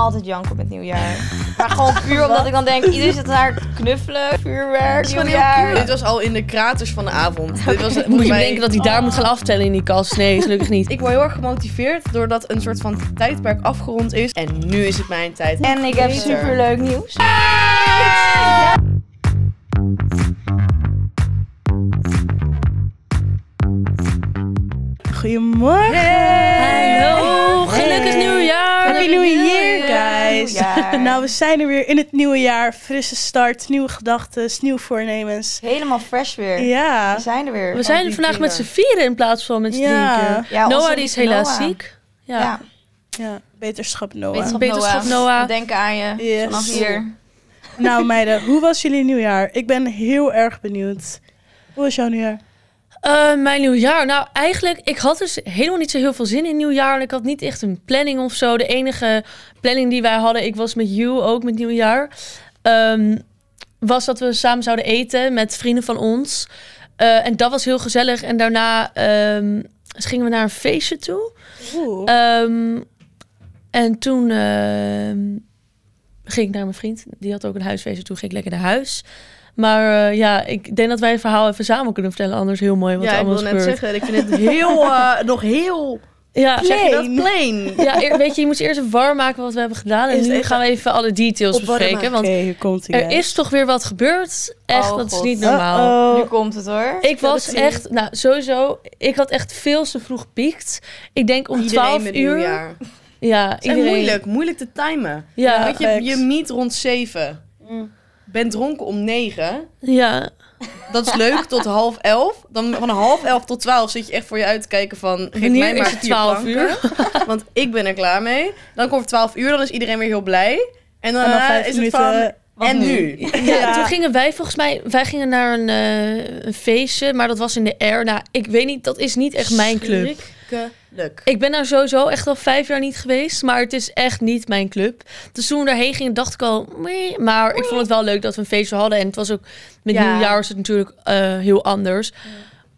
altijd janken met nieuwjaar. Maar gewoon puur omdat ik dan denk, iedereen zit daar te knuffelen, vuurwerk, nieuwjaar. Dit was al in de kraters van de avond. Dit was, Moet je mij- bedenken dat hij daar moet gaan aftellen in die kast? Nee, gelukkig niet. Ik word heel erg gemotiveerd doordat een soort van tijdperk afgerond is. En nu is het mijn tijd. En ik heb superleuk nieuws. Goedemorgen. Hallo, gelukkig nieuwjaar. Happy New Year, nou, we zijn er weer in het nieuwe jaar. Frisse start, nieuwe gedachten, nieuwe voornemens. Helemaal fresh weer. Ja. We zijn er weer. We zijn die vandaag met z'n vieren in plaats van met z'n Ja. drieën. Ja, Noah die is helaas Noah. ziek. Ja. Ja, ja. Beterschap Noah. wetenschap, Wetenschap Noah. Noah. We denken aan je Yes. vanaf hier. Nou meiden, hoe was jullie nieuwjaar? Ik ben heel erg benieuwd. Hoe was jouw nieuwjaar? Eh, mijn nieuwjaar. Nou, eigenlijk, ik had dus helemaal niet zo heel veel zin in nieuwjaar. En ik had niet echt een planning of zo. De enige planning die wij hadden, ik was met you ook met nieuwjaar. ehm, was dat we samen zouden eten met vrienden van ons. Eh, en dat was heel gezellig. En daarna ehm, gingen we naar een feestje toe. Ehm, en toen ging ik naar mijn vriend. Die had ook een huisfeestje. Toen ging ik lekker naar huis. Maar eh, ja, ik denk dat wij een verhaal even samen kunnen vertellen. Anders heel mooi wat ja, er ik allemaal wil net zeggen, ik vind het heel, eh, nog heel, Ja, zeg je dat, Plain. plain. ja, eer- weet je, je moet eerst even warm maken wat we hebben gedaan. En nu gaan we even alle details bespreken. Oké, Want hier komt er is toch weer wat gebeurd. Echt, Oh, dat is niet normaal. Nu komt het hoor. Ik was het echt, nou sowieso, ik had echt veel te vroeg piekt. Ik denk om Iedereen 12 met uur. nieuwjaar. Ja, Het iedereen. moeilijk, moeilijk te timen. Ja, Weet je, je meet rond 7. Mm. Ben dronken om 9. ja. Dat is leuk tot half 11. Dan van half 11 tot 12 zit je echt voor je uit te kijken van... Geef Wanneer mij maar is het vier 12 planken, Want ik ben er klaar mee. Dan komt het 12 uur, dan is iedereen weer heel blij. En dan, En dan vijf is het van... Wat en nu? nu? Ja, Ja. toen gingen wij volgens mij, wij gingen naar een, eh, een feestje, maar dat was in de air. Nou, ik weet niet, dat is niet echt mijn club. Ik ben daar sowieso echt al vijf jaar niet geweest, maar het is echt niet mijn club. Dus toen we daarheen gingen, dacht ik al, "Meh." maar ik vond het wel leuk dat we een feestje hadden. En het was ook, met Ja. nieuwjaar was het natuurlijk eh, heel anders.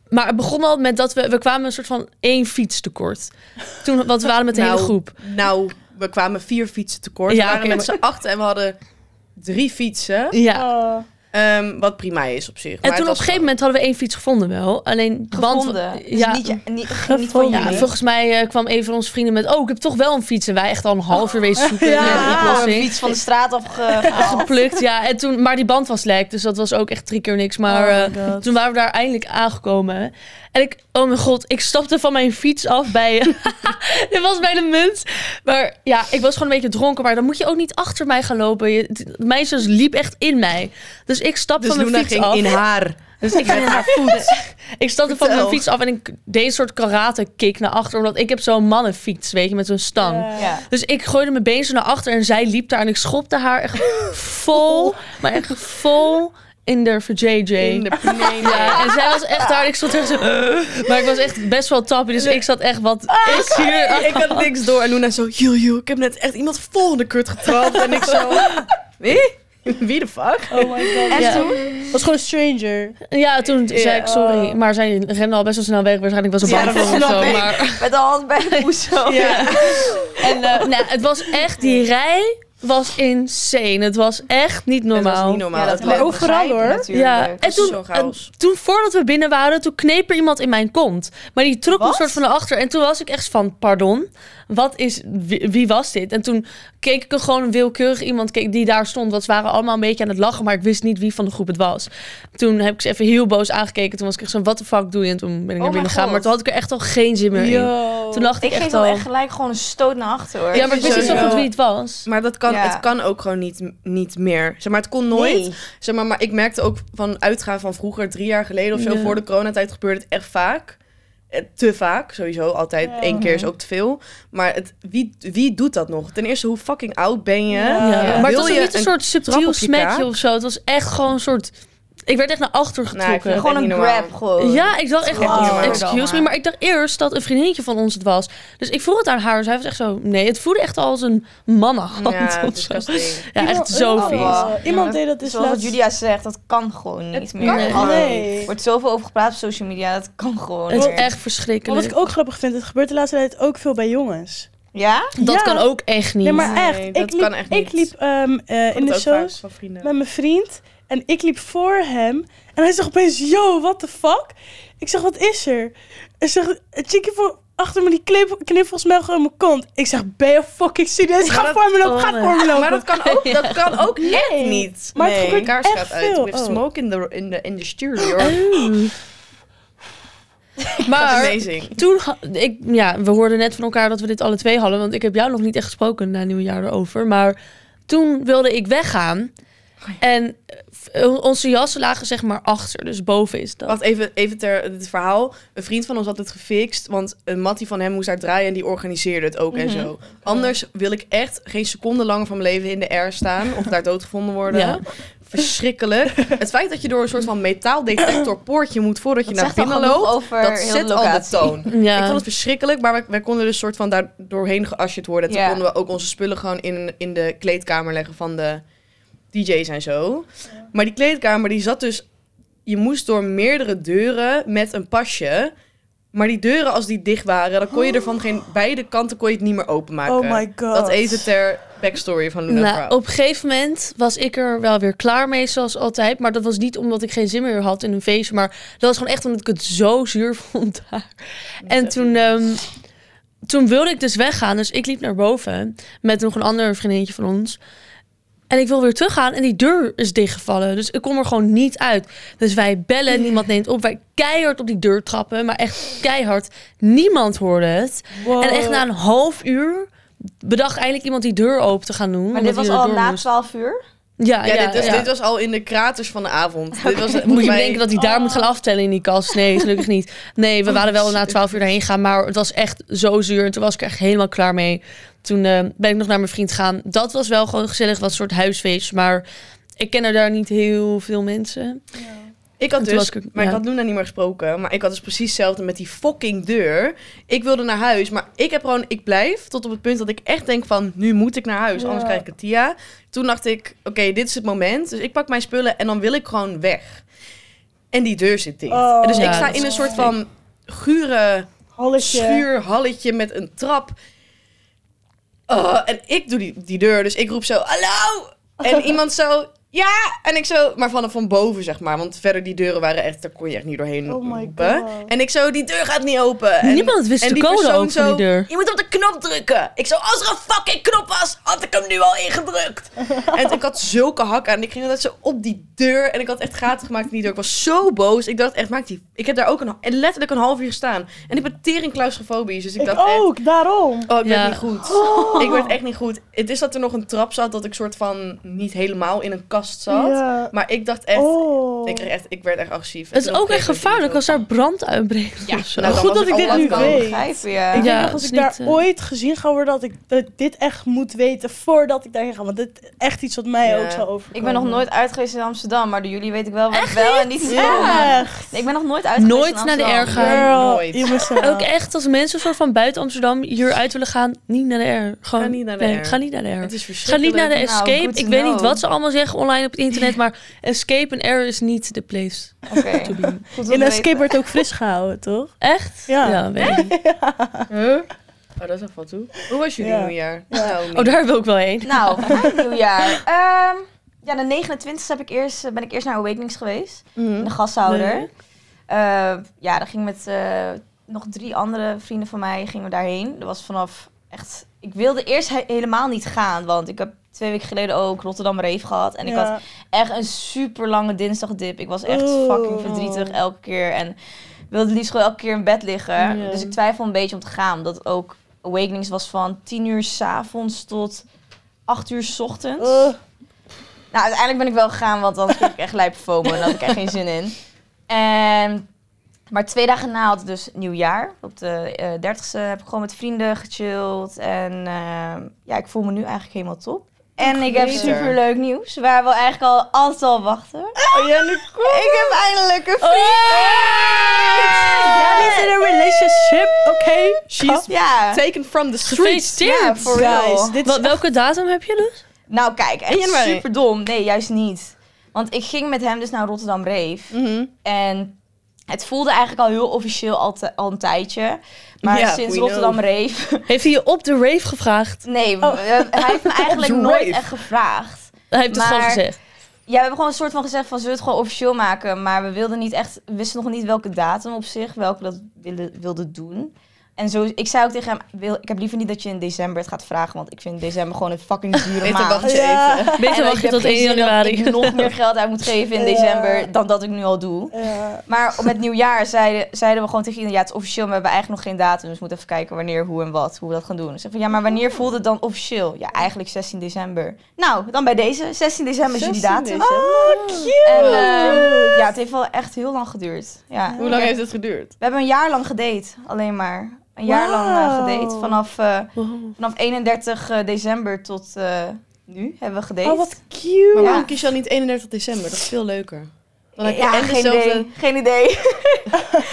Maar het begon al met dat we, we kwamen een soort van één fiets tekort. Toen, want we waren met de hele Nou, groep. Nou, we kwamen vier fietsen tekort. Ja, we waren met maar- z'n achten en we hadden drie fietsen. Ja. Oh. Ehm, wat prima is op zich. En Maar toen op een gegeven moment hadden we één fiets gevonden wel. Alleen de band... Gevonden. Dus Ja, niet, niet, niet van Gevonden. Ja, volgens mij eh, kwam een van onze vrienden met... Oh, ik heb toch wel een fiets. En wij echt al een half uur wezen zoeken Ja. naar een fiets van de straat afgehaald. Geplukt, ja. En toen, maar die band was lek, dus dat was ook echt drie keer niks. Maar Oh eh, toen waren we daar eindelijk aangekomen. En ik, oh mijn god, ik stapte van mijn fiets af bij... Dit was bij de munt. Maar ja, ik was gewoon een beetje dronken. Maar dan moet je ook niet achter mij gaan lopen. Je, het meisjes liep echt in mij. Dus ik stapte Dus van mijn Luna fiets ging af. in haar. Dus ik ging naar haar voet. Ik stapte van mijn fiets af en ik deed een soort karate kick naar achter. Omdat ik heb zo'n mannenfiets, weet je, met zo'n stang. Dus ik gooide mijn been zo naar achter en zij liep daar en ik schopte haar echt vol, maar echt vol in de JJ. In de Ja, en zij was echt daar. en Ik stond echt zo. Maar ik was echt best wel tappie. Dus ik zat echt wat is hier. Ik had niks door. En Luna zo, joh, joh, ik heb net echt iemand vol in de kut getrapt. En ik zo, wie? Wie de fuck? Oh my god. En Ja. toen? was gewoon een stranger. Ja, toen zei ik sorry. Oh. Maar zij rende al best wel snel weg. Waarschijnlijk was ze bang voor of zo. Maar, Met de hand bij de poes zo. Ja. en eh, nou, het was echt, die rij was insane. Het was echt niet Het was normaal. niet normaal. Ja, dat Het Maar overal, hoor. natuurlijk. Ja, Het en is toen, en toen voordat we binnen waren, toen kneep er iemand in mijn kont. Maar die trok me een Wat? soort van naar achter. En toen was ik echt van, pardon, wat is, wie, wie was dit? En toen keek ik er gewoon willekeurig iemand keek, die daar stond. Want ze waren allemaal een beetje aan het lachen, maar ik wist niet wie van de groep het was. Toen heb ik ze even heel boos aangekeken. Toen was ik echt zo, wat de fuck doe je? En toen ben ik naar mijn binnen gegaan. Maar toen had ik er echt al geen zin meer in. Yo. Toen dacht ik, Ik geef echt dan al... echt gelijk gewoon een stoot naar achter hoor. ja, maar ik wist niet zo goed wie het was. Maar dat kan, Ja. het kan ook gewoon niet, niet meer. Zeg maar, het kon nooit. Nee. Zeg maar, maar ik merkte ook van uitgaan van vroeger, drie jaar geleden of zo, Ja. voor de coronatijd gebeurde het echt vaak. Eh, Te vaak, sowieso. Altijd Ja. één keer is ook te veel. Maar het, wie, wie doet dat nog? Ten eerste, hoe fucking oud ben je? Ja. Ja, Ja. Maar het was je niet een soort trap subtiel op je smekje kaak? of zo. Het was echt gewoon een soort... Ik werd echt naar achter Nou, getrokken. Gewoon een grab gewoon. Ja, ik dacht echt, niet normaal. excuse me, maar ik dacht eerst dat een vriendinnetje van ons het was. Dus ik vroeg het aan haar, zij was echt zo, nee, het voelde echt als een mannenhand Ja, of zo. disgusting. Ja, echt Iemand- zo oh, vies. wow. Iemand deed dat dus Zoals laatst. Julia zegt, dat kan gewoon niet Het meer. nee. Er wordt zoveel over gepraat op social media, dat kan gewoon Het is echt Maar verschrikkelijk. wat ik ook grappig vind, het gebeurt de laatste tijd ook veel bij jongens. Ja? Dat Ja. kan ook echt niet. Nee, maar Nee, echt. dat ik liep, kan echt niet. Ik liep ehm, eh, in de show met mijn vriend. En ik liep voor hem. En hij zegt opeens, yo, what the fuck? Ik zeg, wat is er? Hij zegt, chickie voor achter me die knip- kniffels melgen in mijn kont. Ik zeg, ben je fucking serieus? Ga voor me lopen, oh ga voor me lopen. Maar dat kan ook, dat kan ook echt Nee. niet. Maar het nee, gebeurt kaars echt gaat uit. With Oh. smoke in the, in the, in the studio. Oeh. maar toen, ik, ja, we hoorden net van elkaar dat we dit alle twee hadden, want ik heb jou nog niet echt gesproken na nieuwjaar erover. Maar toen wilde ik weggaan en eh, onze jassen lagen zeg maar achter, dus boven is dat. Wacht even, even ter het verhaal. Een vriend van ons had het gefixt, want een mattie van hem moest daar draaien en die organiseerde het ook en Mhm. zo. Anders wil ik echt geen seconde langer van mijn leven in de air staan of daar doodgevonden worden. Ja. Verschrikkelijk. Het feit dat je door een soort van metaaldetector poortje moet voordat je Dat naar binnen loopt, over dat heel zet de al de toon. Ja. Ik vond het verschrikkelijk, maar wij, wij konden dus soort van daar doorheen geasjeerd worden. En toen Ja. konden we ook onze spullen gewoon in, in de kleedkamer leggen van de DJ's en zo. Maar die kleedkamer die zat dus... Je moest door meerdere deuren met een pasje. Maar die deuren, als die dicht waren, dan kon je er van geen beide kanten kon je het niet meer openmaken. Oh my god. Dat even ter backstory van Luna Nou, op een gegeven moment was ik er wel weer klaar mee, zoals altijd. Maar dat was niet omdat ik geen zin meer had in een feestje. Maar dat was gewoon echt omdat ik het zo zuur vond daar. En toen, ehm, toen wilde ik dus weggaan. Dus ik liep naar boven met nog een ander vriendinnetje van ons. En ik wil weer teruggaan en die deur is dichtgevallen. Dus ik kom er gewoon niet uit. Dus wij bellen, niemand neemt op. Wij keihard op die deur trappen, maar echt keihard. Niemand hoorde het. Wow. En echt na een half uur bedacht eindelijk iemand die deur open te gaan doen. Maar dit was al na. 12 uur? Ja, ja, ja, dit, was, ja. dit was al in de kraters van de avond. Dit was, Moet je mij- denken dat hij daar moet gaan aftellen in die kast? Nee, gelukkig niet. Nee, we waren wel na 12 uur daarheen gegaan, maar het was echt zo zuur. En toen was ik echt helemaal klaar mee. Toen eh, ben ik nog naar mijn vriend gegaan. Dat was wel gewoon gezellig, een soort huisfeest. Maar ik ken er daar niet heel veel mensen. Ik had dus, ik- maar ja. ik had Luna niet meer gesproken. Maar ik had dus precies hetzelfde met die fucking deur. Ik wilde naar huis, maar ik heb gewoon, ik blijf tot op het punt dat ik echt denk van, nu moet ik naar huis, Ja. anders krijg ik het Tia. Toen dacht ik, oké, dit is het moment. Dus ik pak mijn spullen en dan wil ik gewoon weg. En die deur zit dicht. Oh. Dus Ja, ik sta in een soort van gure Halletje. schuurhalletje met een trap. Oh, en ik doe die, die deur, dus ik roep zo, hallo! En iemand zo, ja! En ik zo, maar vanaf van boven, zeg maar. Want verder die deuren waren echt, daar kon je echt niet doorheen Oh my roepen. God. En ik zo, die deur gaat niet open. En, Niemand wist en de die code ook van die deur. Je moet op de knop drukken. Ik zo, als er een fucking knop was, had ik hem nu al ingedrukt. en ik had zulke hakken aan. Ik ging altijd zo op die deur. En ik had echt gaten gemaakt in die deur. Ik was zo boos. Ik dacht echt, maak die... Ik heb daar ook een, en letterlijk een half uur gestaan. En ik ben tering claustrofobisch. Dus ik, Ik dacht echt... ook, daarom. Oh, ik werd Ja. niet goed. Ik werd echt niet goed. Het is dat er nog een trap zat dat ik soort van niet helemaal in een kast zat. Ja. Maar ik dacht echt, Oh. ik, echt, ik werd echt agressief. Het is ook echt gevaarlijk als daar brand uitbreekt. Ja, of zo. nou, Goed dat ik dit nu weet. Begrijpen, ja. Ik Ja, denk nog als ik daar eh, ooit gezien ga worden, dat ik, dat dit echt moet weten voordat ik daarheen ga. Want dit is echt iets wat mij Ja. ook zou overkomen. Ik ben nog nooit uit geweest in Amsterdam, maar door jullie weet ik wel wat ik wel en niet. Echt? Nee, ik ben nog nooit uit geweest Nooit in naar de Amsterdam. R gaan. Girl, Nooit. Ook echt als mensen soort van buiten Amsterdam hieruit willen gaan, niet naar de R. Gewoon, Ga niet naar de nee, R. Ga niet naar de R. Het is Ga verschrikkelijk. niet naar de Nou, Escape. to ik weet niet wat ze allemaal zeggen online op het internet, maar Escape en R is niet de place Oké, to be. goed In een weten. escape wordt ook fris gehouden, toch? Echt? Ja. weet ik niet. Huh? Oh, dat is wat toe. Hoe was jullie Ja. nieuwjaar? Ja. Nou, Oh, daar wil ik wel heen. Nou, mijn nieuwjaar. Ehm, ja, de 29 heb ik eerst, ben ik eerst naar Awakenings geweest. Mhm. De gashouder. Eh, ja, daar ging met eh, nog drie andere vrienden van mij gingen we daarheen. Dat was vanaf echt... Ik wilde eerst he- helemaal niet gaan, want ik heb twee weken geleden ook Rotterdam Rave gehad. En ik Ja. had echt een super lange dinsdagdip. Ik was echt Oeh. fucking verdrietig elke keer. En wilde liefst gewoon elke keer in bed liggen. Dus ik twijfel een beetje om te gaan. Omdat ook Awakenings was van 10 uur s'avonds tot 8 uur s ochtends. Ugh. Nou, uiteindelijk ben ik wel gegaan, want dan kreeg ik echt lijp fomen. En daar had ik echt geen zin in. En, maar twee dagen na had ik dus nieuwjaar. Op de eh 30ste heb ik gewoon met vrienden gechilled. En eh, ja, ik voel me nu eigenlijk helemaal top. En ik heb Beter. super leuk nieuws, waar we eigenlijk al altijd al wachten. Oh ja, nu Ik heb eindelijk een Oh. vriend! Ja, is in een relationship, oké? She's Ja, taken from the streets. Ja, for real. Welke datum heb je dus? Nou kijk, echt januari. super dom. Nee, juist niet. Want ik ging met hem dus naar Rotterdam Rave. Mhm. En het voelde eigenlijk al heel officieel al, te- al een tijdje. Maar Ja, sinds Rotterdam know. Rave... Heeft hij je op de rave gevraagd? Nee, Oh. we- hij heeft me eigenlijk nooit echt gevraagd. Hij heeft het gewoon gezegd. Ja, we hebben gewoon een soort van gezegd van... zullen we het gewoon officieel maken? Maar we wilden niet echt... We wisten nog niet welke datum op zich, welke we dat wilden, wilden doen. En zo, ik zei ook tegen hem... Wil, ik heb liever niet dat je in december het gaat vragen... want ik vind december gewoon een fucking dure Beter maand. wacht je Ja. even. Beter wacht ik je heb tot geen 1 zin dat januari. ik nog meer geld uit moet geven in Ja. december... dan dat ik nu al doe. Ja. Maar met nieuwjaar zeiden, zeiden we gewoon tegen iedereen... ja, het is officieel, maar we hebben eigenlijk nog geen datum. Dus we moeten even kijken wanneer, hoe en wat, hoe we dat gaan doen. Dus ik van, ja, maar wanneer voelt het dan officieel? Ja, eigenlijk 16 december. Nou, dan bij deze. 16 december is jullie 16 datum. december. Oh, cute! En eh, ja, het heeft wel echt heel lang geduurd. Ja. Hoe lang heeft het geduurd? We hebben een jaar lang gedate, alleen maar. Een jaar lang eh, Wauw. gedate. Vanaf, eh, Wow. vanaf 31 december tot eh, nu hebben we gedate. Oh, wat cute. Maar Ja. waarom kies je dan niet 31 december? Dat is veel leuker. Dan heb je ja, en geen dezelfde... idee. Geen idee.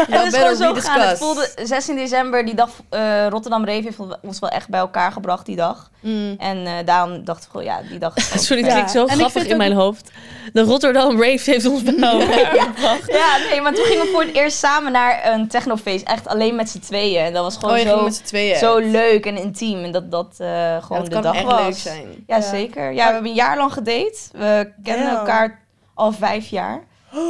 het is gewoon zo gegaan. Het voelde 16 december, die dag eh, Rotterdam Rave heeft ons wel echt bij elkaar gebracht die dag. Mm. En eh, daarom dachten we gewoon, ja, die dag. Sorry, het fijn. klinkt zo En ik grappig in ook- mijn hoofd. De Rotterdam Rave heeft ons bij elkaar gebracht. Ja, nee, maar toen gingen we voor het eerst samen naar een technofeest. Echt alleen met z'n tweeën. En dat was gewoon Oh, zo, met z'n tweeën. zo leuk en intiem. En dat dat eh, Ja, gewoon dat de kan dag echt was. leuk zijn. Ja, Ja. zeker. Ja, we hebben een jaar lang gedate. We kennen elkaar al vijf jaar.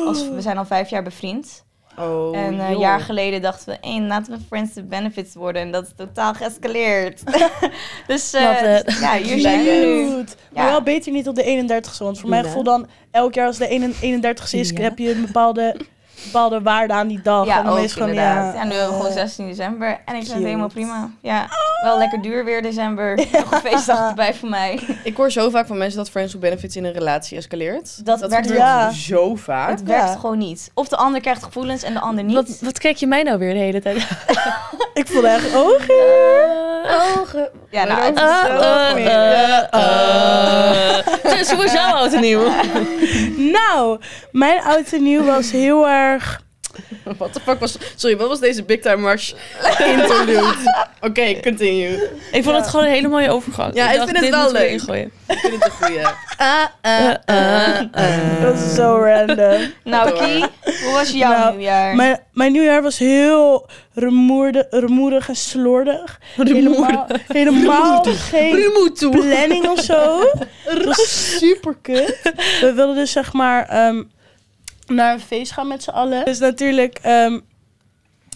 Als, we zijn al vijf jaar bevriend. Oh, en eh, een joh. jaar geleden dachten we, hey, laten we friends with benefits worden. En dat is totaal geëscaleerd. dus eh, it. ja, hier zijn we. Maar wel beter niet op de 31ste. Want voor mijn gevoel dan, elk jaar als de 31ste is, Ja. heb je een bepaalde, bepaalde waarde aan die dag. Ja, en dan ook is het gewoon, inderdaad. ja, Ja, nu hebben we gewoon eh, 16 december. En ik vind het helemaal prima. Ja, wel lekker duur weer december. Nog een feestdag erbij voor mij. Ik hoor zo vaak van mensen dat Friends with Benefits in een relatie escaleert. Dat werkt gebeurt Ja. zo vaak. Het werkt Ja. gewoon niet. Of de ander krijgt gevoelens en de ander niet. Wat, wat kijk je mij nou weer de hele tijd? Ik voelde echt ogen. Ogen. Ja, nou, het is Uh, uh, uh, uh. Dus hoe is jouw oud en nieuw? Nou, mijn oud en nieuw was heel erg... What the fuck was... Sorry, wat was deze Big Time Rush interlude? Oké, continue. Ik vond het gewoon een hele mooie overgang. Ja, ik vind het wel leuk. ingooien. Ik vind het een goeie. Ah, Uh, uh, uh. Dat is zo random. Nou. Kie, hoe was jouw Nou, nieuwjaar? Mijn, mijn nieuwjaar was heel rumoerde, rumoerig en slordig. Helemaal, helemaal geen planning of zo. Was super kut. We wilden dus zeg maar ehm, naar een feest gaan met z'n allen. Dus natuurlijk, ehm,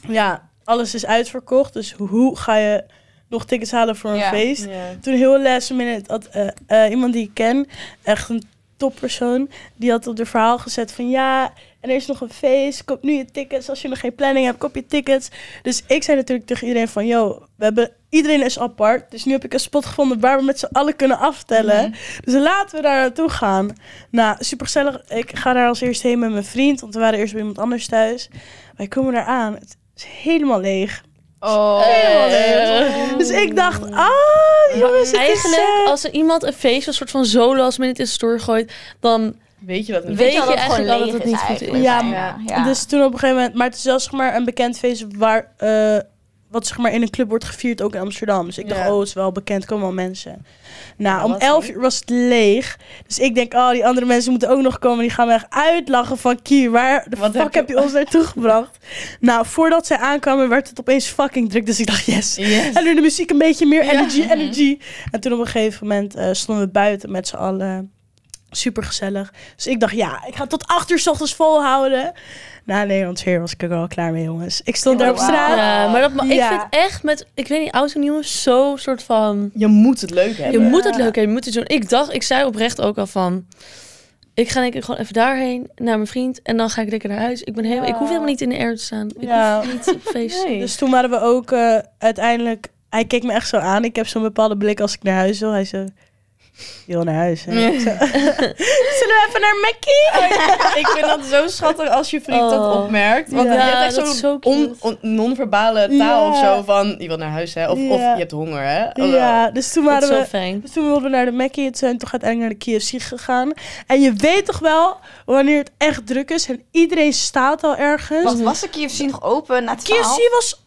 ja, alles is uitverkocht. Dus hoe ga je nog tickets halen voor een Ja. feest? Ja. Toen heel last minute had eh, eh, iemand die ik ken, echt een toppersoon, die had op de verhaal gezet van ja, en er is nog een feest, koop nu je tickets. Als je nog geen planning hebt, koop je tickets. Dus ik zei natuurlijk tegen iedereen van, yo, we hebben, iedereen is apart. Dus nu heb ik een spot gevonden waar we met z'n allen kunnen aftellen. Dus laten we daar naartoe gaan. Nou, super gezellig. Ik ga daar als eerst heen met mijn vriend, want we waren eerst bij iemand anders thuis. Wij komen daar aan. Het is helemaal leeg. Oh. Helemaal leeg. Dus ik dacht, ah, jongens, het Eigenlijk, is... eh, als er iemand een feest, een soort van solo als in de story gooit, dan Weet je dat niet? weet je al je dat het gewoon eigenlijk al dat het niet goed is. Ja, Ja, ja. Dus toen op een gegeven moment, maar het is wel zeg maar een bekend feest waar, eh, wat zeg maar in een club wordt gevierd, ook in Amsterdam. Dus ik dacht, Ja. oh, het is wel bekend, komen wel mensen. Nou, om wat 11 leuk. uur was het leeg. Dus ik denk, oh, die andere mensen moeten ook nog komen. Die gaan me echt uitlachen van, Kie, waar de Wat fuck heb heb je- je ons naartoe gebracht? nou, voordat zij aankwamen, werd het opeens fucking druk. Dus ik dacht, yes. Yes. En nu de muziek een beetje meer Ja. energy, energy. En toen op een gegeven moment eh, stonden we buiten met z'n allen. Super gezellig. Dus ik dacht, ja, ik ga tot acht uur s ochtends volhouden. Na Nederlands weer was ik er wel klaar mee, jongens. Ik stond Oh, daar op wauw. straat. Ja, maar dat, ik Ja. vind echt met, ik weet niet, oud en nieuw is zo soort van... Je moet het leuk Je hebben. moet het leuk hebben, je moet het doen. Ik dacht, ik zei oprecht ook al van... Ik ga denk ik gewoon even daarheen, naar mijn vriend. En dan ga ik lekker naar huis. Ik, ben helemaal, ik hoef helemaal niet in de air te staan. Ik Ja. hoef niet op feest. Nee. Dus toen waren we ook eh, uiteindelijk... Hij keek me echt zo aan. Ik heb zo'n bepaalde blik als ik naar huis wil. Hij zo... Je wil naar huis, hè? Zullen we even naar Mackie? ik vind dat zo schattig als je vriend dat Oh. opmerkt. Want Ja, je hebt echt zo zo'n cute. on, on- non-verbale taal Ja. of zo van... Je wilt naar huis, hè? Of, of je hebt honger, hè? Oh, Ja, dus toen waren we... fijn. Dus toen wilden we naar de Mackie. Het zijn toch uiteindelijk naar de KFC gegaan. En je weet toch wel wanneer het echt druk is en iedereen staat al ergens. Wacht, was de KFC nog open na 12? KFC was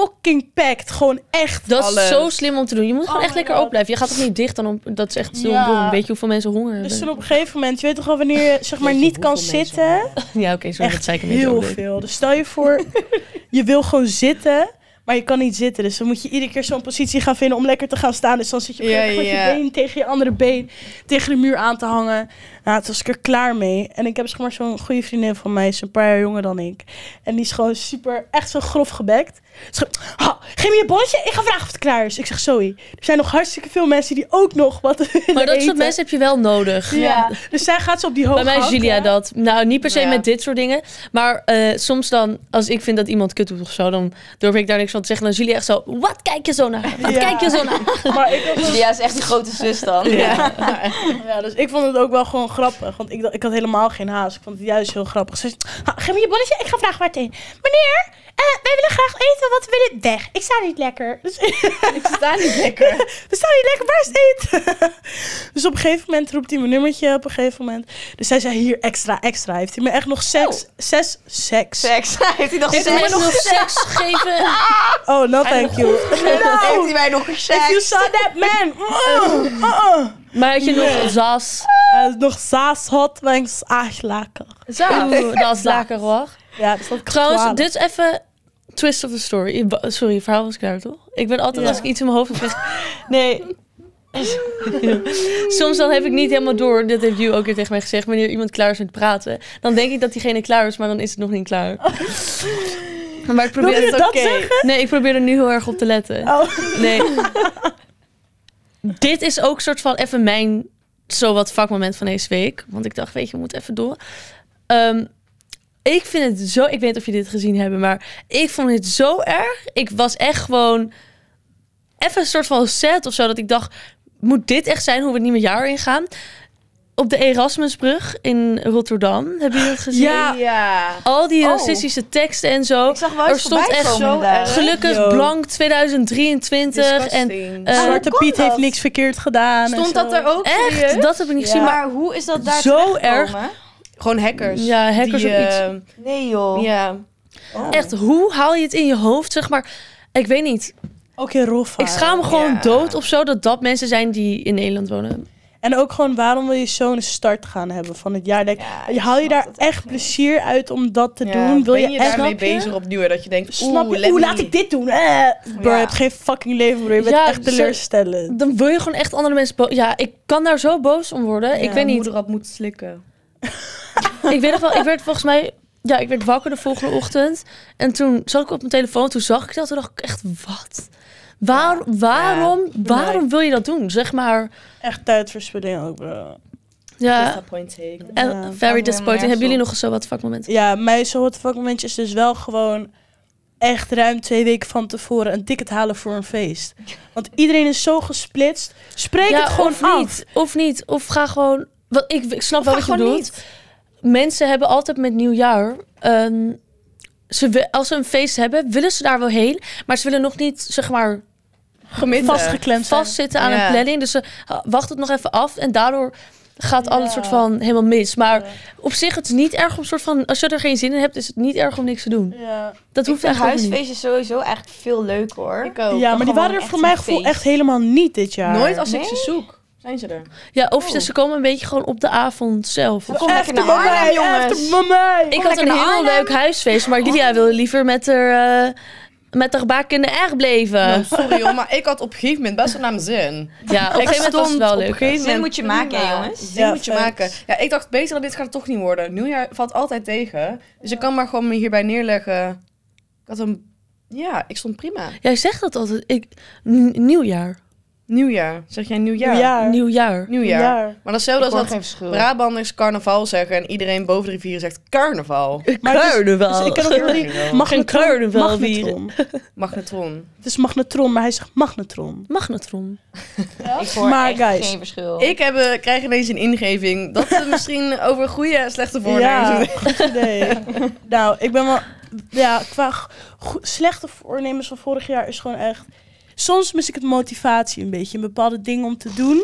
fucking packed. Gewoon echt. Dat Alles. is zo slim om te doen. Je moet gewoon Oh echt my lekker God. open blijven. Je gaat toch niet dicht dan op... Dat is echt zo Ja. dom. Weet je hoeveel mensen honger hebben? Dus toen op een gegeven moment, je weet toch wel wanneer je zeg maar niet kan hoeveel mensen zitten? Ja, oké, sorry. dat Echt zei ik een beetje heel overdreven. veel. Dus stel je voor, je wil gewoon zitten, maar je kan niet zitten. Dus dan moet je iedere keer zo'n positie gaan vinden om lekker te gaan staan. Dus dan zit je op een Ja, gegeven moment ja. met je been tegen je andere been tegen de muur aan te hangen. Nou, toen was ik er klaar mee. En ik heb zeg maar zo'n goede vriendin van mij, is een paar jaar jonger dan ik. En die is gewoon super, echt zo grof gebekt. Ze zegt, "Ha, geef me je bolletje, ik ga vragen of het klaar is. Ik zeg, sorry. Er zijn nog hartstikke veel mensen die ook nog wat Maar dat soort mensen heb je wel nodig. Ja. Dus zij gaat zo op die hoge Bij mij is Julia dat. Nou, niet per se Ja. met dit soort dingen. Maar eh, soms dan, als ik vind dat iemand kut doet of zo, dan durf ik daar niks van te zeggen. Dan is Julia echt zo, wat kijk je zo naar? Wat Ja. kijk je zo naar? Maar ik had Julia is echt die grote zus dan. Ja. Ja, dus ik vond het ook wel gewoon grappig. Want ik, ik had helemaal geen haast. Ik vond het juist heel grappig. Ze zei, "Ha, geef me je bolletje, ik ga vragen waar het heen. Meneer, eh, wij willen graag eten, wat we willen weg. Ik sta niet lekker. Dus, Ik sta niet lekker. we staan niet lekker, waar is het eten? dus op een gegeven moment roept hij mijn nummertje op een gegeven moment. Dus hij zei, hier, extra, extra. Heeft hij me echt nog seks, zes, seks. Seks. Heeft hij nog Heeft hij seks? mij nog seks gegeven? Oh, no thank you. Heeft no, hij mij nog if you seks? saw that man. Uh, uh, uh. Maar had je nog zas? Hij is nog saas hot, langs lekker. Oeh, dat is lekker hoor. Ja, dus dat ik Trouwens, dit is even twist of the story. Sorry, verhaal was klaar, toch? Ik ben altijd, Ja. als ik iets in mijn hoofd heb... Nee. Soms dan heb ik niet helemaal door, dit heeft Ju ook weer tegen mij gezegd, wanneer iemand klaar is met praten. Dan denk ik dat diegene klaar is, maar dan is het nog niet klaar. Maar ik probeer het dat oké. Nee, ik probeer er nu heel erg op te letten. Oh. Nee. Dit is ook soort van even mijn zo wat vakmoment van deze week. Want ik dacht, weet je, we moeten even door. Ehm, ik vind het zo... Ik weet niet of je dit gezien hebben, maar ik vond het zo erg. Ik was echt gewoon even een soort van set of zo. Dat ik dacht, moet dit echt zijn hoe we het nieuwe jaar ingaan? Op de Erasmusbrug in Rotterdam. Hebben jullie dat gezien? Ja. ja. Al die Oh. racistische teksten en zo. Ik zag wel Er stond echt komen zo erg. Gelukkig Yo. blank 2023. En eh, Zwarte Piet heeft niks verkeerd gedaan. en Stond zo. dat er ook? echt, serieus? dat heb ik niet gezien. Maar hoe is dat daar Zo terechtgekomen? Gewoon hackers. Ja, hackers die, of iets. eh, Nee joh. ja. Oh. echt, hoe haal je het in je hoofd? Zeg maar, ik weet niet. Ook in Roffa. Ik schaam me gewoon Ja. dood of zo dat dat mensen zijn die in Nederland wonen. En ook gewoon, waarom wil je zo'n start gaan hebben van het jaar? Like, Ja, je haal je daar echt niet. plezier uit om dat te Ja, doen? Wil ben je, je echt... daarmee bezig opnieuw? Dat je denkt, Snap je? Hoe me- laat ik dit doen? Eh, bro, Ja. je hebt geen fucking leven, bro. Je bent Ja, echt teleurstellend. Dan wil je gewoon echt andere mensen... bo- Ja, ik kan daar zo boos om worden. ik weet niet. moeder had moeten slikken. Ik weet nog wel, ik werd volgens mij... Ja, ik werd wakker de volgende ochtend. En toen zat ik op mijn telefoon. Toen zag ik dat. Toen dacht ik echt, wat? Waar, waarom, waarom wil je dat doen? Zeg maar... Echt tijdverspilling ook, bro. Ja, Disappointing. en Ja. very disappointing. Hebben jullie nog zo wat vakmomenten? Ja, mijn zo wat momentje is dus wel gewoon echt ruim twee weken van tevoren een ticket halen voor een feest. Want iedereen is zo gesplitst. Spreek het gewoon of af. niet. Of niet. Of ga gewoon... Want ik, ik snap wel ga wat je gewoon bedoelt. Mensen hebben altijd met nieuwjaar... ehm, ze, als ze een feest hebben, willen ze daar wel heen. Maar ze willen nog niet, zeg maar, Gemitten. Vastgeklemd vastzitten aan Ja. een planning. Dus ze wachten het nog even af. En daardoor gaat alles Ja. soort van helemaal mis. Maar Ja. op zich, het is niet erg om soort van... Als je er geen zin in hebt, is het niet erg om niks te doen. Ja. Dat hoeft ook niet. huisfeestjes sowieso eigenlijk veel leuker hoor. Ik ook. ja, maar die waren er echt voor mijn gevoel feest. echt helemaal niet dit jaar. Nooit als ik ze zoek. Zijn ze er? Ja, of Oh. ze komen een beetje gewoon op de avond zelf. Kom lekker naar Arnhem, mij, jongens. mij. Ik had een heel Arnhem. leuk huisfeest, maar Lydia wil liever met haar, eh, met haar bak in de erg blijven. Nou, sorry hoor, maar ik had op een gegeven moment best wel naar mijn zin. ja, op een ik gegeven moment was het wel op een leuk. Zin moet je maken, prima. jongens. Zin Ja, moet je maken. Ja, ik dacht, beter dan dit gaat het toch niet worden. Nieuwjaar valt altijd tegen. Dus ik kan maar gewoon me hierbij neerleggen. Ik had een... Ja, ik stond prima. Jij zegt dat altijd. Ik, nieuwjaar. Nieuwjaar. Zeg jij nieuwjaar? Nieuwjaar. Nieuwjaar. Nieuwjaar. Jaar. Maar datzelfde als dat. Brabanders carnaval zeggen en iedereen boven de rivieren zegt carnaval. Maar het is- Carnaval. Dus ik ken ook Carnaval. magnetron. carnaval magnetron. Magnetron. Het is magnetron, maar hij zegt magnetron. Magnetron. Ik hoor Maar echt guys, geen verschil. Ik heb, eh, krijg ineens een ingeving dat we misschien over goede en slechte voornemens Ja, goed idee. nou, ik ben wel... Ja, qua slechte voornemens van vorig jaar is gewoon echt... Soms mis ik het motivatie een beetje. in Bepaalde dingen om te doen.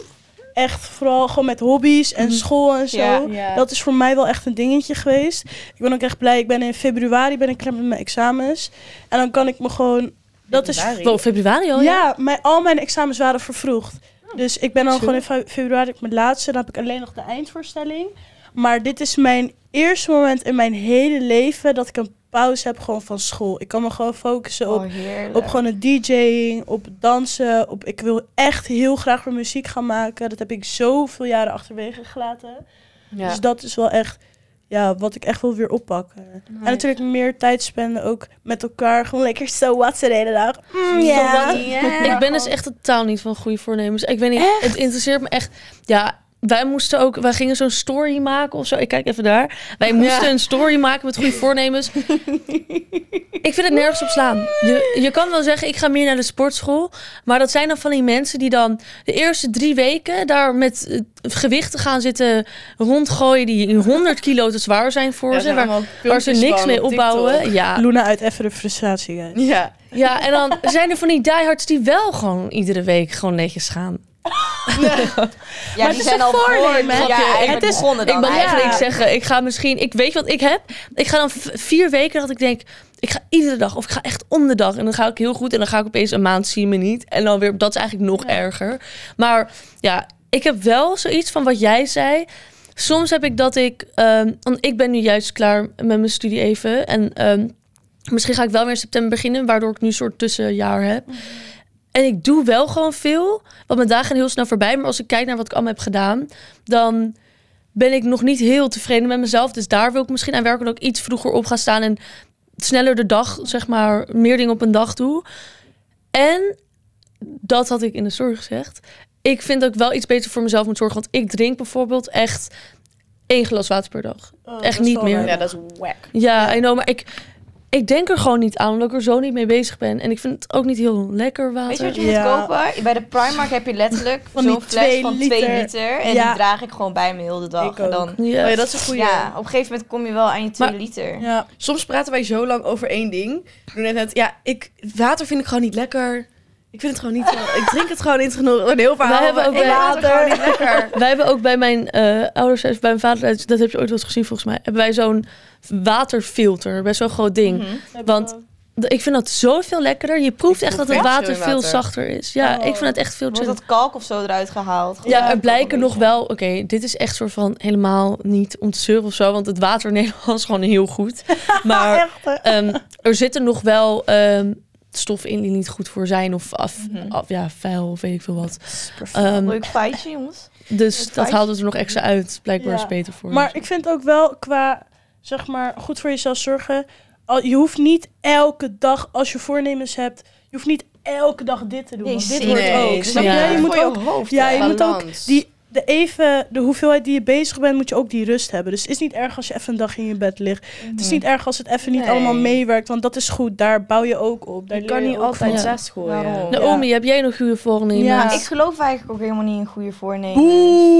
Echt vooral gewoon met hobby's en school en zo. Ja. Ja. Dat is voor mij wel echt een dingetje geweest. Ik ben ook echt blij. Ik ben in februari ben ik klaar met mijn examens. En dan kan ik me gewoon Dat is Februari. Wel, februari al, ja? Ja, mijn, al mijn examens waren vervroegd. Dus ik ben dan gewoon in fe- februari op mijn laatste. Dan heb ik alleen nog de eindvoorstelling. Maar dit is mijn eerste moment in mijn hele leven dat ik een pauze heb gewoon van school. Ik kan me gewoon focussen op, Oh, op gewoon het DJ'ing, op dansen. Op, ik wil echt heel graag weer muziek gaan maken. Dat heb ik zoveel jaren achterwege gelaten. Ja. Dus dat is wel echt ja, wat ik echt wil weer oppakken. En natuurlijk meer tijd spenden ook met elkaar. Gewoon lekker zo wat de hele dag. Mm, ja. Ik ben dus echt totaal niet van goede voornemens. Ik weet niet, het interesseert me echt. Ja, wij moesten ook, wij gingen zo'n story maken of zo. Ik kijk even daar. Wij moesten een story maken met goede voornemens. ik vind het nergens op slaan. Je, je kan wel zeggen, ik ga meer naar de sportschool. Maar dat zijn dan van die mensen die dan de eerste drie weken daar met eh, gewichten gaan zitten rondgooien die 100 kilo te zwaar zijn voor Ja, ze. Waar, ze niks mee TikTok. opbouwen. Ja, Luna uit even de frustratie. guys. Ja. ja, en dan zijn er van die diehards die wel gewoon iedere week gewoon netjes gaan. Ja, het die is zijn een al voornemen, voor. hè? Ja, Het is- begonnen dan ik ben eigenlijk. zeggen, ik ga misschien, ik weet wat ik heb. Ik ga dan vier weken dat ik denk, ik ga iedere dag of ik ga echt om de dag en dan ga ik heel goed en dan ga ik opeens een maand zie je me niet en dan weer, dat is eigenlijk nog erger. Maar ja, ik heb wel zoiets van wat jij zei. Soms heb ik dat ik, ehm, want ik ben nu juist klaar met mijn studie even en ehm, misschien ga ik wel weer in september beginnen, waardoor ik nu een soort tussenjaar heb. En ik doe wel gewoon veel, want mijn dagen gaan heel snel voorbij. Maar als ik kijk naar wat ik allemaal heb gedaan, dan ben ik nog niet heel tevreden met mezelf. Dus daar wil ik misschien aan werken dat ik iets vroeger op ga staan en sneller de dag, zeg maar, meer dingen op een dag doe. En dat had ik in de zorg gezegd. Ik vind dat ik wel iets beter voor mezelf moet zorgen. Want ik drink bijvoorbeeld echt één glas water per dag. Oh, Echt niet meer. ja, dat is wack. Ja, I know, maar ik, ik denk er gewoon niet aan, omdat ik er zo niet mee bezig ben. En ik vind het ook niet heel lekker water. Weet je wat je moet kopen? Bij de Primark heb je letterlijk Van zo'n fles twee van 2 liter. liter. En Ja. die draag ik gewoon bij me heel de dag. Ik En ook. dan, Ja. Oh ja, dat is een goede. ja, op een gegeven moment kom je wel aan je 2 Maar- liter. Ja. Soms praten wij zo lang over één ding. Ik doe net net, ja, ik, water vind ik gewoon niet lekker. Ik vind het gewoon niet zo. Ik drink het gewoon niet genoeg. Een heel verhaal. Wij hebben ook ik bij- vind het gewoon niet lekker. Wij hebben ook bij mijn eh, ouders, thuis, bij mijn vader, dat heb je ooit wel eens gezien volgens mij, hebben wij zo'n waterfilter, best wel een groot ding. Mhm. Want ik vind dat zoveel lekkerder. Je proeft Ik echt dat het water veel water. zachter is. Ja, Oh. ik vind het echt veel Wordt chill. dat kalk of zo eruit gehaald? Ja, er blijken nog wel... Oké, dit is echt soort van helemaal niet om te zeuren of zo. Want het water in Nederland is gewoon heel goed. Maar Echt, ehm, er zitten nog wel ehm, stoffen in die niet goed voor zijn. Of af, Mhm. af- ja, vuil of weet ik veel wat. Ehm, Leuk feitje, jongens. dus het dat feitje. haalt het er nog extra uit. Blijkbaar Ja. is beter voor. Maar ik vind ook wel qua, zeg maar, goed voor jezelf zorgen. Al, je hoeft niet elke dag, als je voornemens hebt, je hoeft niet elke dag dit te doen. Nee, want dit wordt Nee, ook. Snap je? Ja. Je moet ook, je hoofd. ja, je moet ook die, de, even, de hoeveelheid die je bezig bent, moet je ook die rust hebben. Dus het is niet erg als je even een dag in je bed ligt. Het is niet erg als het even niet Nee. allemaal meewerkt, want dat is goed. Daar bouw je ook op. Daar Je kan leer niet ook altijd zes gooien. Waarom? Naomi, heb jij nog goede voornemens? Ja. Ik geloof eigenlijk ook helemaal niet in goede voornemens.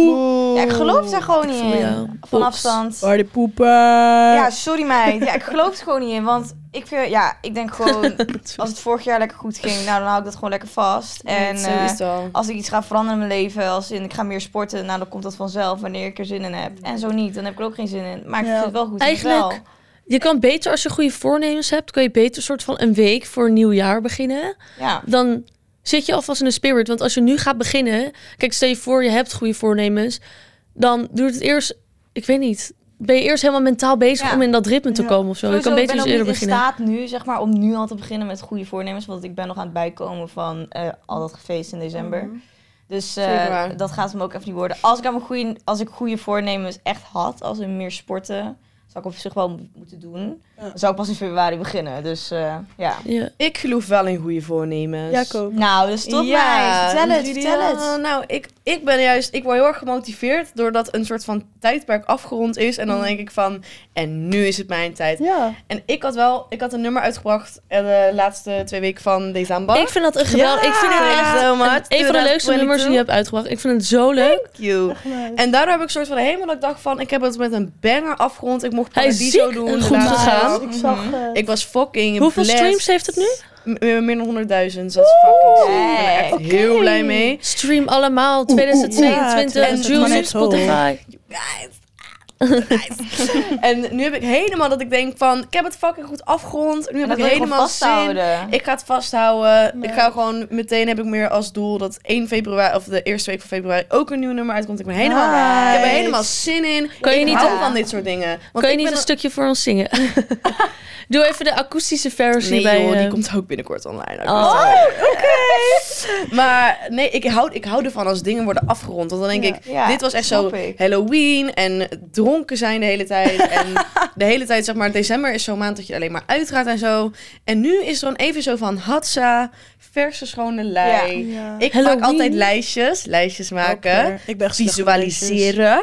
Boe. Ja, ik geloof er gewoon niet in. Van afstand. Party poepen. Ja, sorry meid. Ja, ik geloof er gewoon niet in. Want ik, vind, ja, ik denk gewoon, als het vorig jaar lekker goed ging, nou dan hou ik dat gewoon lekker vast. En eh, als ik iets ga veranderen in mijn leven, als in ik ga meer sporten, nou dan komt dat vanzelf wanneer ik er zin in heb. En zo niet, dan heb ik er ook geen zin in. Maar ik Ja. vind het wel goed. Eigenlijk- Wel. Je kan beter, als je goede voornemens hebt, kan je beter soort van een week voor een nieuw jaar beginnen. Ja. Dan zit je alvast in de spirit. Want als je nu gaat beginnen, kijk, stel je voor je hebt goede voornemens, dan duurt het eerst, ik weet niet, ben je eerst helemaal mentaal bezig Ja. om in dat ritme te Ja. komen of zo. Je Sowieso, kan beter ik ben ook eerder niet in beginnen. staat nu, zeg maar, om nu al te beginnen met goede voornemens. Want ik ben nog aan het bijkomen van eh, al dat gefeest in december. Dus eh, dat gaat hem ook even niet worden. Als ik, aan mijn goede, als ik goede voornemens echt had, als in meer sporten, zou ik op zich wel mo- moeten doen. Ja. Dan zou ik pas in februari beginnen. Dus eh, ja. Ja. Ik geloof wel in goede voornemens. Jacob. Nou, dus tot mij. Vertel het, Julia, vertel het. Nou, ik, ik ben juist, ik word heel erg gemotiveerd doordat een soort van tijdperk afgerond is. En dan Mm. denk ik van, en nu is het mijn tijd. Ja. En ik had wel, ik had een nummer uitgebracht eh, de laatste twee weken van december. Ik vind dat een geweldig. ik vind het echt much. een, van de leukste nummers die je hebt uitgebracht. Ik vind het zo leuk. Thank you. En daardoor heb ik soort van helemaal dat ik dacht van, ik heb het met een banger afgerond. Ik mocht Hij is Paradiso ziek doen. goed gegaan. Ik zag... Mhm. eh, Ik was fucking Hoeveel blessed. streams heeft het nu? Meer dan 100.000. Dat is fucking sick. Ik ben er echt heel blij mee. Stream allemaal 2022, Ja, Juice, 2022. Spotify. Nice. En nu heb ik helemaal dat ik denk van, ik heb het fucking goed afgerond. Nu heb ik helemaal zin. Ik ga het vasthouden. Ja. Ik ga gewoon meteen heb ik meer als doel dat 1 februari of de eerste week van februari ook een nieuw nummer uitkomt. Ik ben helemaal, ik heb er helemaal zin in. Kan je ik niet hou van dit soort dingen. Want kan je niet een stukje voor ons zingen? Doe even de akoestische versie Nee bij... joh, die eh, komt ook binnenkort online. Oh. Maar nee, ik hou, ik hou ervan als dingen worden afgerond. Want dan denk Ja. ik, Ja, dit was echt zo ik. Halloween en dronken zijn de hele tijd. En de hele tijd, zeg maar, december is zo'n maand dat je alleen maar uitgaat en zo. En nu is er dan even zo van hatsa, verse schone lei. Ja. Ik Halloween. maak altijd lijstjes, lijstjes maken. Ik ben. Visualiseren.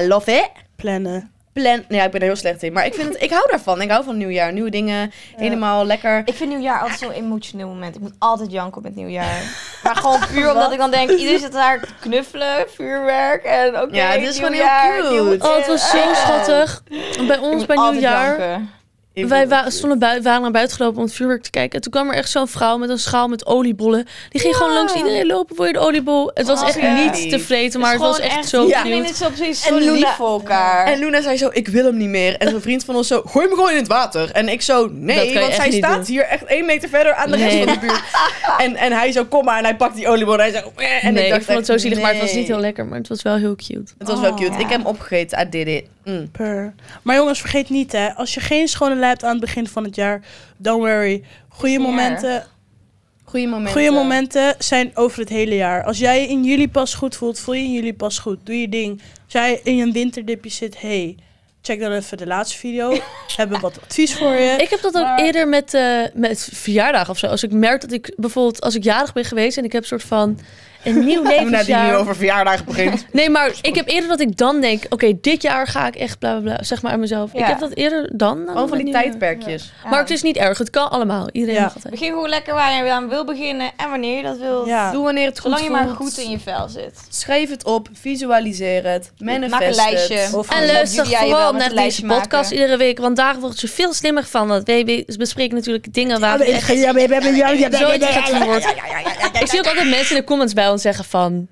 I love it. Plannen. Plan. Nee, ja, ik ben er heel slecht in. Maar ik, vind het, ik hou daarvan. Ik hou van nieuwjaar. Nieuwe dingen. Helemaal lekker. Ik vind nieuwjaar altijd zo'n emotioneel moment. Ik moet altijd janken met nieuwjaar. maar gewoon puur omdat ik dan denk, iedereen zit daar te knuffelen, vuurwerk en oké, Ja, het is gewoon heel cute. Oh, het was zo schattig. Bij Ik ons moet bij nieuwjaar... janken. Wij wa stonden bui waren naar buiten gelopen om het vuurwerk te kijken. En toen kwam er echt zo'n vrouw met een schaal met oliebollen. Die ging gewoon langs iedereen lopen voor je de oliebol. Het was Oh, echt ja. niet te vreten, maar het was gewoon echt zo ja. Zo precies En zo Luna- lief voor elkaar. En Luna zei zo, ik wil hem niet meer. En zo'n vriend van ons zo, gooi hem gewoon in het water. En ik zo, nee, want echt zij staat doen. hier echt één meter verder aan de rest Nee. van de buurt. En, en hij zo, kom maar. En hij pakt die oliebol en hij zo, eh, en nee, ik, dacht vond het zo echt, zielig, maar het was niet heel lekker. Maar het was wel heel cute. Het was wel Oh, cute. ja. Ik heb hem opgegeten. I did it. Mm. Per. Maar jongens, vergeet niet hè. Als je geen schone lei hebt aan het begin van het jaar, don't worry. Goede momenten, Goeie momenten. goede momenten zijn over het hele jaar. Als jij je in juli pas goed voelt, voel je in juli pas goed. Doe je ding. Als jij in een winterdipje zit, hey, check dan even de laatste video. We hebben wat advies voor je. Ik heb dat ook Maar- eerder met, eh met verjaardag of zo. Als ik merk dat ik bijvoorbeeld, als ik jarig ben geweest en ik heb een soort van een nieuw Luna die nu levensjaar. over verjaardagen begint. Nee, maar ik heb eerder dat ik dan denk, oké, dit jaar ga ik echt bla bla bla, zeg maar aan mezelf. Ik heb dat eerder dan. dan met die tijdperkjes. Ja. Maar het is niet erg, het kan allemaal. Iedereen Ja. Begin gewoon lekker waar je aan wil beginnen en wanneer je dat wil. Ja. Doe wanneer het goed Zolang je maar goed in je vel zit. Schrijf het op. Visualiseer het. Manifest Maak een lijstje. het. Of- En luister Julia je wel vooral naar deze lijstje podcast maken. iedere week, want daar word je veel slimmer van. Want wij we bespreken natuurlijk dingen waar. Ik zie ook altijd mensen in de comments bij ons zeggen van...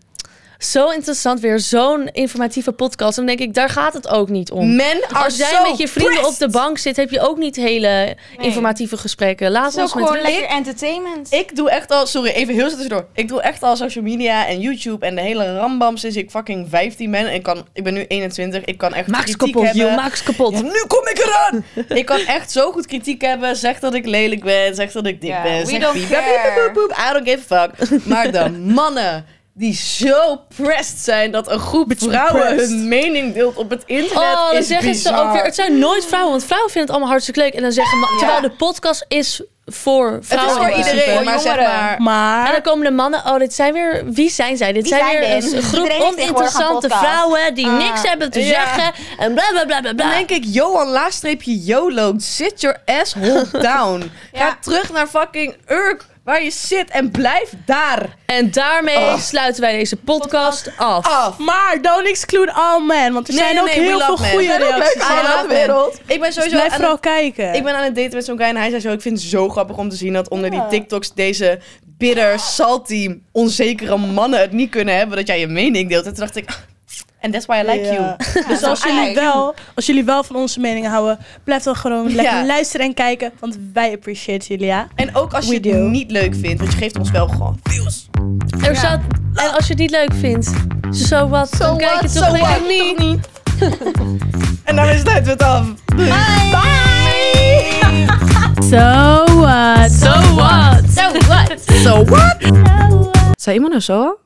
Zo interessant, weer zo'n informatieve podcast. Dan denk ik, daar gaat het ook niet om. Men Als jij so met je vrienden op de bank zit, heb je ook niet hele informatieve gesprekken. Laat ons met gewoon rust. lekker entertainment. Ik doe echt al, sorry, even heel tussendoor. Ik doe echt al social media en YouTube en de hele rambam sinds ik fucking 15 ben. En ik, kan, ik ben nu 21, ik kan echt Maak kritiek kapot, hebben. Maak ze kapot. Ja, nu kom ik eraan! ik kan echt zo goed kritiek hebben. Zeg dat ik lelijk ben, zeg dat ik dik Ja, ben. we zeg don't care. I don't give a fuck. maar de mannen die zo pressed zijn dat een groep vrouwen pressed. hun mening deelt op het internet Oh, dan is zeggen ze bizar. ook weer. Het zijn nooit vrouwen, want vrouwen vinden het allemaal hartstikke leuk. En dan zeggen ma- terwijl de podcast is voor Het is vrouwen. voor iedereen, Voor maar zeg maar... En dan komen de mannen, oh, dit zijn weer, wie zijn zij? Dit Wie zijn, zijn weer dit? een groep oninteressante vrouwen die Ah. niks hebben te Ja. zeggen. En bla bla bla bla Dan bla. denk ik, Johan, laagstreepje YOLO, sit your asshole down. Ja. Ga terug naar fucking Urk, waar je zit en blijf daar En daarmee Oh. sluiten wij deze podcast af. af. Maar don't exclude all men, want er Nee, zijn nee, ook nee, heel veel goede reacties. Ja, love men. Ik ben dus sowieso blijf aan vooral het, kijken. ik ben aan het daten met zo'n guy en hij zei zo, ik vind het zo grappig om te zien dat onder Ja. die TikToks deze bitter, salty, onzekere mannen het niet kunnen hebben dat jij je mening deelt. En toen dacht ik, and that's why I like you. Dus als jullie, wel, als jullie wel van onze meningen houden, blijf dan gewoon lekker Ja. luisteren en kijken. Want wij appreciate jullie, ja. En ook als je het niet leuk vindt, want je geeft ons wel gewoon views. Er staat, en als je het niet leuk vindt, zo wat, dan kijk je what, toch so lekker what, niet. toch niet. en dan is het het af. Bye! So what? So what? So what? So what? Nou zo?